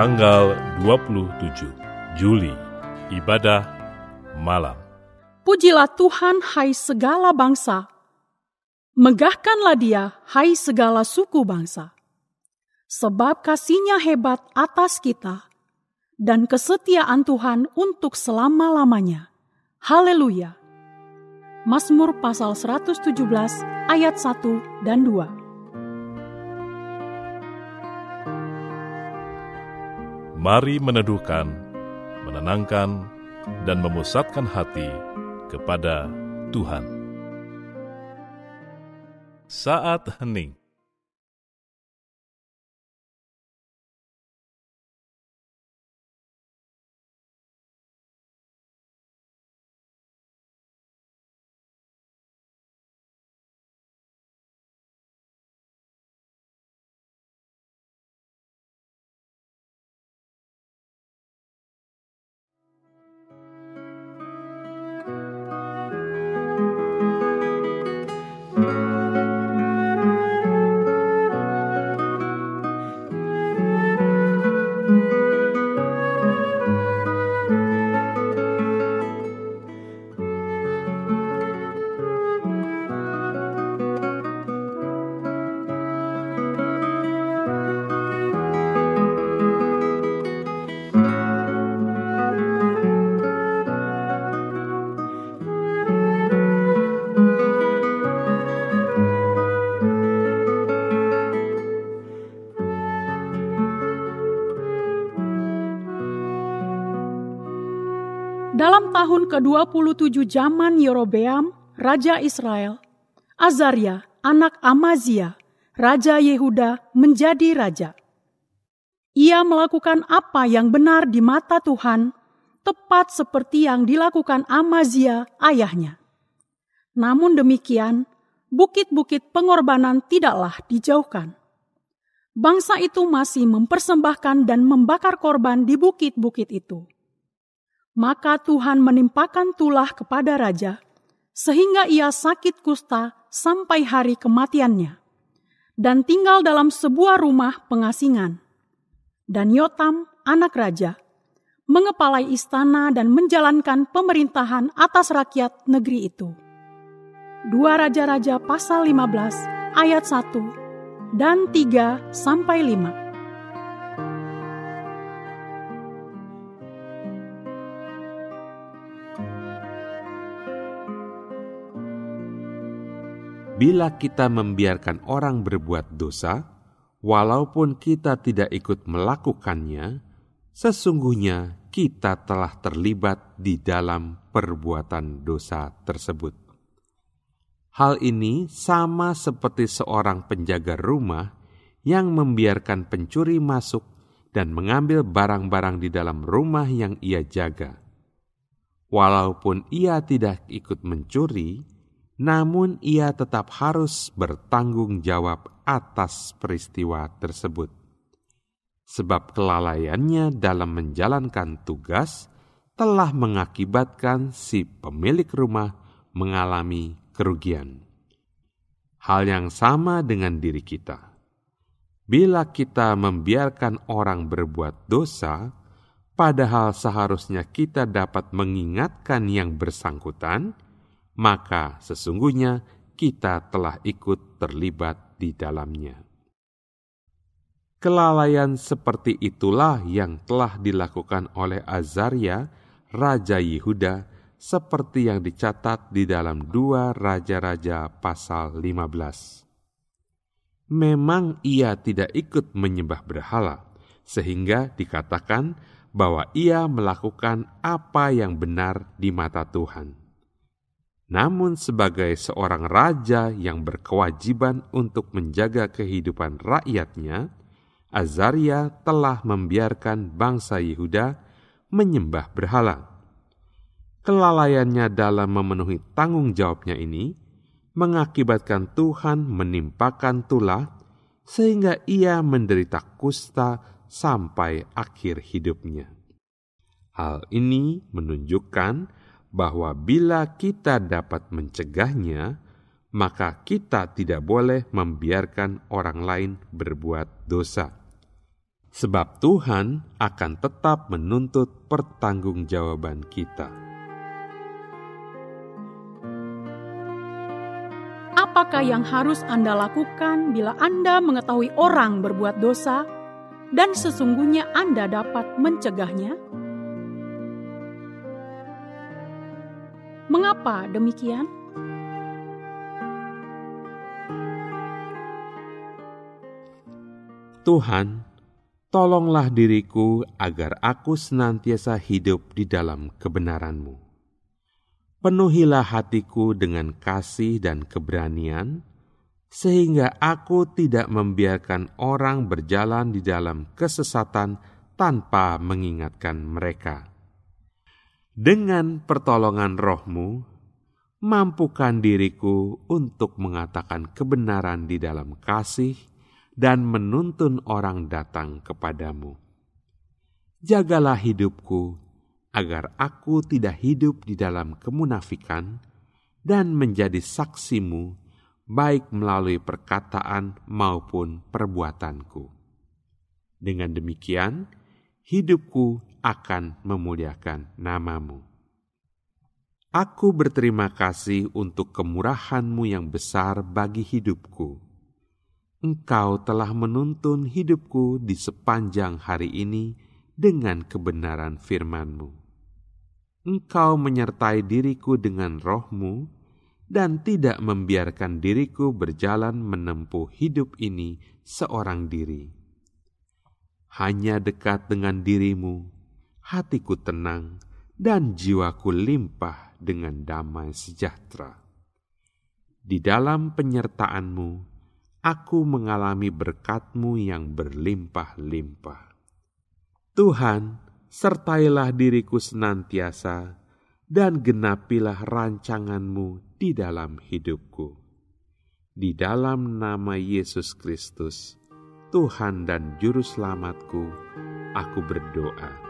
tanggal 27 Juli, ibadah malam. Pujilah Tuhan hai segala bangsa. Megahkanlah dia hai segala suku bangsa. Sebab kasihnya hebat atas kita dan kesetiaan Tuhan untuk selama-lamanya. Haleluya. Mazmur pasal 117 ayat 1 dan 2. Mari meneduhkan, menenangkan, dan memusatkan hati kepada Tuhan. Saat hening Dalam tahun ke-27 zaman Yerobeam, Raja Israel, Azaria, anak Amazia, Raja Yehuda, menjadi raja. Ia melakukan apa yang benar di mata Tuhan, tepat seperti yang dilakukan Amazia ayahnya. Namun demikian, bukit-bukit pengorbanan tidaklah dijauhkan. Bangsa itu masih mempersembahkan dan membakar korban di bukit-bukit itu maka Tuhan menimpakan tulah kepada raja, sehingga ia sakit kusta sampai hari kematiannya, dan tinggal dalam sebuah rumah pengasingan. Dan Yotam, anak raja, mengepalai istana dan menjalankan pemerintahan atas rakyat negeri itu. Dua Raja-Raja pasal 15 ayat 1 dan 3 sampai 5. Bila kita membiarkan orang berbuat dosa, walaupun kita tidak ikut melakukannya, sesungguhnya kita telah terlibat di dalam perbuatan dosa tersebut. Hal ini sama seperti seorang penjaga rumah yang membiarkan pencuri masuk dan mengambil barang-barang di dalam rumah yang ia jaga. Walaupun ia tidak ikut mencuri, namun ia tetap harus bertanggung jawab atas peristiwa tersebut. Sebab kelalaiannya dalam menjalankan tugas telah mengakibatkan si pemilik rumah mengalami kerugian. Hal yang sama dengan diri kita. Bila kita membiarkan orang berbuat dosa, padahal seharusnya kita dapat mengingatkan yang bersangkutan, maka sesungguhnya kita telah ikut terlibat di dalamnya. Kelalaian seperti itulah yang telah dilakukan oleh Azaria, Raja Yehuda, seperti yang dicatat di dalam dua Raja-Raja pasal 15. Memang ia tidak ikut menyembah berhala, sehingga dikatakan bahwa ia melakukan apa yang benar di mata Tuhan. Namun, sebagai seorang raja yang berkewajiban untuk menjaga kehidupan rakyatnya, Azaria telah membiarkan bangsa Yehuda menyembah berhala. Kelalaiannya dalam memenuhi tanggung jawabnya ini mengakibatkan Tuhan menimpakan tulah sehingga ia menderita kusta sampai akhir hidupnya. Hal ini menunjukkan bahwa bila kita dapat mencegahnya, maka kita tidak boleh membiarkan orang lain berbuat dosa. sebab Tuhan akan tetap menuntut pertanggungjawaban kita. Apakah yang harus Anda lakukan bila Anda mengetahui orang berbuat dosa dan sesungguhnya Anda dapat mencegahnya? Mengapa demikian? Tuhan, tolonglah diriku agar aku senantiasa hidup di dalam kebenaran-Mu. Penuhilah hatiku dengan kasih dan keberanian, sehingga aku tidak membiarkan orang berjalan di dalam kesesatan tanpa mengingatkan mereka. Dengan pertolongan rohmu, mampukan diriku untuk mengatakan kebenaran di dalam kasih, dan menuntun orang datang kepadamu. Jagalah hidupku, agar aku tidak hidup di dalam kemunafikan dan menjadi saksimu, baik melalui perkataan maupun perbuatanku. Dengan demikian, hidupku akan memuliakan namamu. Aku berterima kasih untuk kemurahanmu yang besar bagi hidupku Engkau telah menuntun hidupku di sepanjang hari ini dengan kebenaran firman-Mu. Engkau menyertai diriku dengan rohmu dan tidak membiarkan diriku berjalan menempuh hidup ini seorang diri. Hanya dekat dengan dirimu, hatiku tenang dan jiwaku limpah dengan damai sejahtera. Di dalam penyertaanmu, aku mengalami berkatmu yang berlimpah-limpah. Tuhan, sertailah diriku senantiasa, dan genapilah rancanganmu di dalam hidupku. Di dalam nama Yesus Kristus, Tuhan dan Juru Selamatku, aku berdoa.